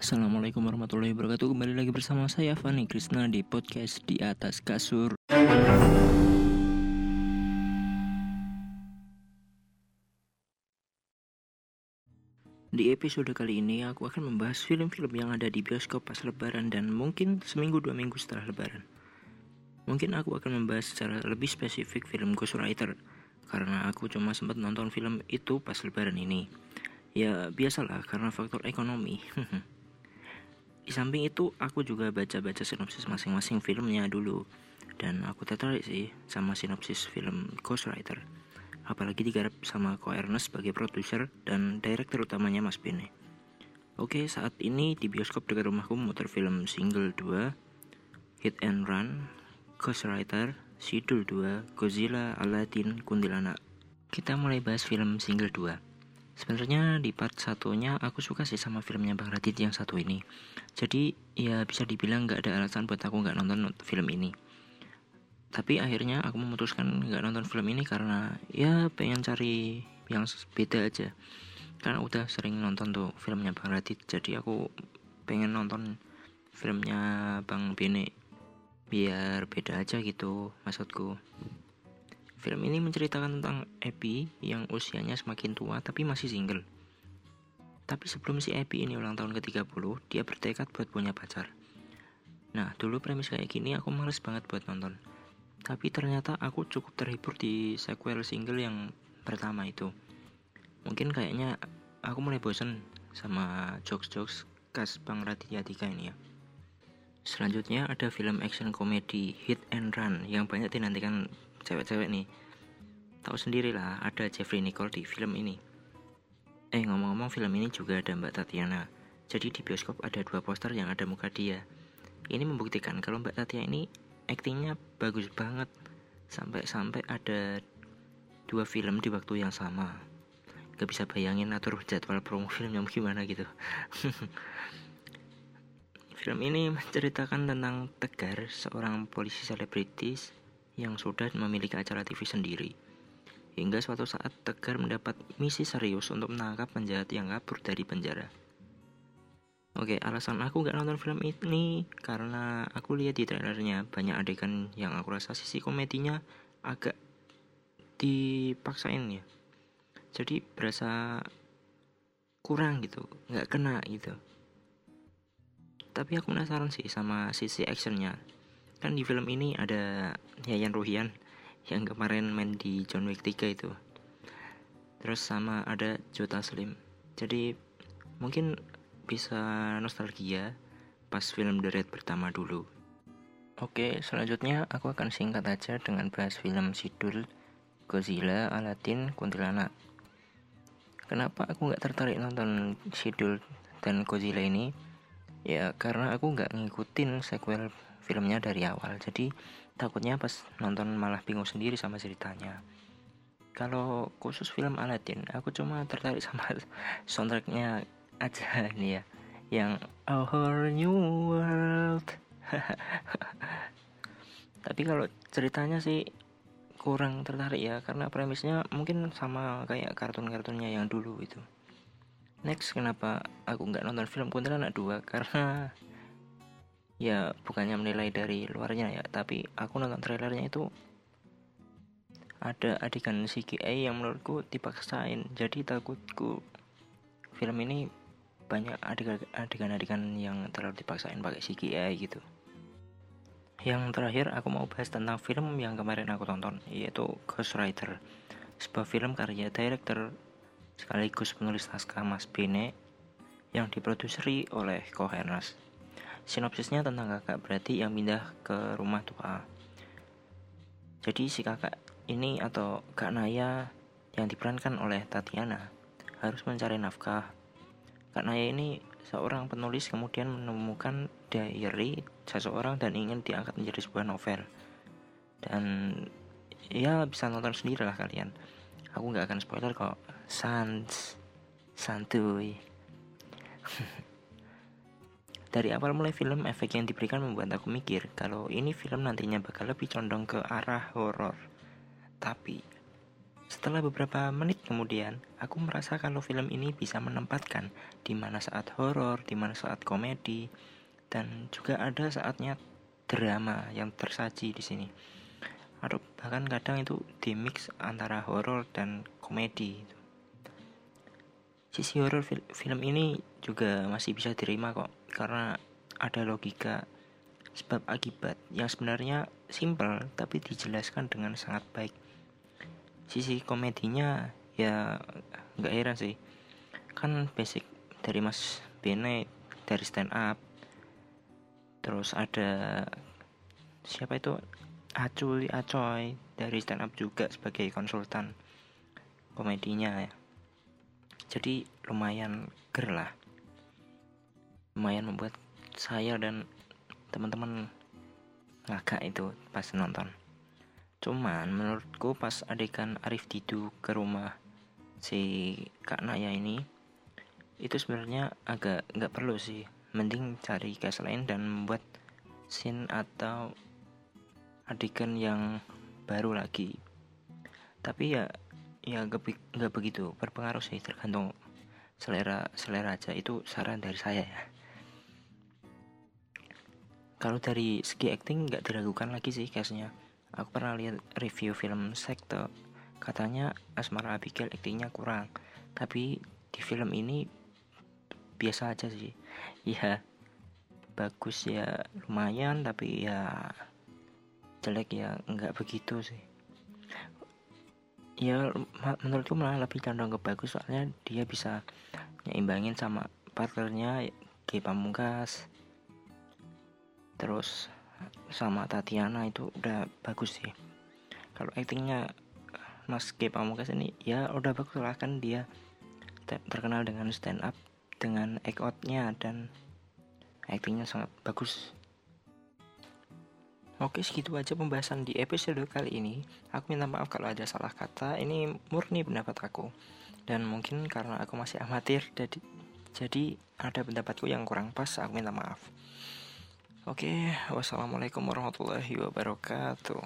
Assalamualaikum warahmatullahi wabarakatuh. Kembali lagi bersama saya Fani Krisna di podcast di atas kasur. Di episode kali ini aku akan membahas film-film yang ada di bioskop pas lebaran dan mungkin seminggu dua minggu setelah lebaran. Mungkin aku akan membahas secara lebih spesifik film Ghostwriter Karena aku cuma sempat nonton film itu pas lebaran ini. Ya biasalah karena faktor ekonomi Di samping itu aku juga baca-baca sinopsis masing-masing filmnya dulu Dan aku tertarik sih sama sinopsis film Ghostwriter apalagi digarap sama Ko Ernest sebagai produser dan direktur utamanya Mas Bene. Oke, saat ini di bioskop dekat rumahku muter film Single 2, Hit and Run, Ghostwriter, Sidul 2, Godzilla, Aladdin, Kuntilanak. Kita mulai bahas film Single 2. Sebenarnya di part satunya aku suka sih sama filmnya Bang Radit yang satu ini. Jadi ya bisa dibilang nggak ada alasan buat aku nggak nonton film ini. Tapi akhirnya aku memutuskan nggak nonton film ini karena ya pengen cari yang beda aja. Karena udah sering nonton tuh filmnya Bang Radit jadi aku pengen nonton filmnya Bang Bene biar beda aja gitu maksudku film ini menceritakan tentang Epi yang usianya semakin tua tapi masih single. Tapi sebelum si Epi ini ulang tahun ke-30 dia bertekad buat punya pacar. Nah, dulu premis kayak gini aku males banget buat nonton. Tapi ternyata aku cukup terhibur di sequel single yang pertama itu. Mungkin kayaknya aku mulai bosen sama jokes-jokes khas Bang Raditya Dika ini ya selanjutnya ada film action komedi Hit and Run yang banyak dinantikan cewek-cewek nih. Tahu sendiri lah ada Jeffrey Nicole di film ini. Eh ngomong-ngomong film ini juga ada Mbak Tatiana. Jadi di bioskop ada dua poster yang ada muka dia. Ini membuktikan kalau Mbak Tatiana ini aktingnya bagus banget. Sampai-sampai ada dua film di waktu yang sama. Gak bisa bayangin atur jadwal promo film yang gimana gitu film ini menceritakan tentang Tegar seorang polisi selebritis yang sudah memiliki acara TV sendiri hingga suatu saat Tegar mendapat misi serius untuk menangkap penjahat yang kabur dari penjara Oke, alasan aku gak nonton film ini karena aku lihat di trailernya banyak adegan yang aku rasa sisi komedinya agak dipaksain ya. Jadi berasa kurang gitu, nggak kena gitu. Tapi aku penasaran sih sama sisi actionnya. Kan di film ini ada Yayan Ruhian yang kemarin main di John Wick 3 itu. Terus sama ada Jota Slim. Jadi mungkin bisa nostalgia pas film The Raid pertama dulu. Oke, selanjutnya aku akan singkat aja dengan bahas film Sidul, Godzilla, Aladdin, Kuntilanak. Kenapa aku nggak tertarik nonton Sidul dan Godzilla ini? Ya karena aku nggak ngikutin sequel filmnya dari awal, jadi takutnya pas nonton malah bingung sendiri sama ceritanya. Kalau khusus film Aladdin, aku cuma tertarik sama soundtracknya aja nih ya. Yang A Whole New World. Tapi kalau ceritanya sih kurang tertarik ya karena premisnya mungkin sama kayak kartun-kartunnya yang dulu itu next kenapa aku nggak nonton film Kuntilanak 2 karena ya bukannya menilai dari luarnya ya tapi aku nonton trailernya itu ada adegan CGI yang menurutku dipaksain. Jadi takutku film ini banyak adegan-adegan yang terlalu dipaksain pakai CGI gitu. Yang terakhir aku mau bahas tentang film yang kemarin aku tonton yaitu Ghostwriter sebuah film karya director sekaligus penulis naskah Mas Bene yang diproduseri oleh Kohernas sinopsisnya tentang kakak berarti yang pindah ke rumah tua jadi si kakak ini atau Kak Naya yang diperankan oleh Tatiana harus mencari nafkah Kak Naya ini seorang penulis kemudian menemukan diary seseorang dan ingin diangkat menjadi sebuah novel. Dan ya bisa nonton sendiri lah kalian. Aku nggak akan spoiler kok. Sans, santuy. Dari awal mulai film, efek yang diberikan membuat aku mikir kalau ini film nantinya bakal lebih condong ke arah horor. Tapi Setelah beberapa menit kemudian, aku merasa kalau film ini bisa menempatkan di mana saat horor, di mana saat komedi, dan juga ada saatnya drama yang tersaji di sini. Atau bahkan kadang itu di mix antara horor dan komedi. Sisi horor fil film ini juga masih bisa diterima kok karena ada logika sebab akibat yang sebenarnya simpel tapi dijelaskan dengan sangat baik. Sisi komedinya ya nggak heran sih. Kan basic dari Mas Bene dari stand up terus ada siapa itu Aculi Acoy dari stand up juga sebagai konsultan komedinya ya. Jadi lumayan ger lah. Lumayan membuat saya dan teman-teman ngagak itu pas nonton. Cuman menurutku pas adegan Arif Didu ke rumah si Kak Naya ini itu sebenarnya agak nggak perlu sih. Mending cari gas lain dan membuat scene atau adegan yang baru lagi. Tapi ya ya nggak begitu berpengaruh sih tergantung selera selera aja. Itu saran dari saya ya. Kalau dari segi acting nggak diragukan lagi sih casnya aku pernah lihat review film Sekte. Katanya Asmara Abigail aktingnya kurang. Tapi di film ini biasa aja sih. Ya bagus ya lumayan tapi ya jelek ya nggak begitu sih. Ya menurutku malah lebih condong ke bagus soalnya dia bisa nyimbangin sama partnernya G Pamungkas. Terus sama Tatiana itu udah bagus sih. Kalau aktingnya Mas G Pamungkas ini ya udah bagus lah kan dia terkenal dengan stand up dengan act outnya dan aktingnya sangat bagus Oke segitu aja pembahasan di episode kali ini. Aku minta maaf kalau ada salah kata. Ini murni pendapat aku. Dan mungkin karena aku masih amatir Jadi, jadi ada pendapatku yang kurang pas Aku minta maaf. Oke, wassalamualaikum warahmatullahi wabarakatuh.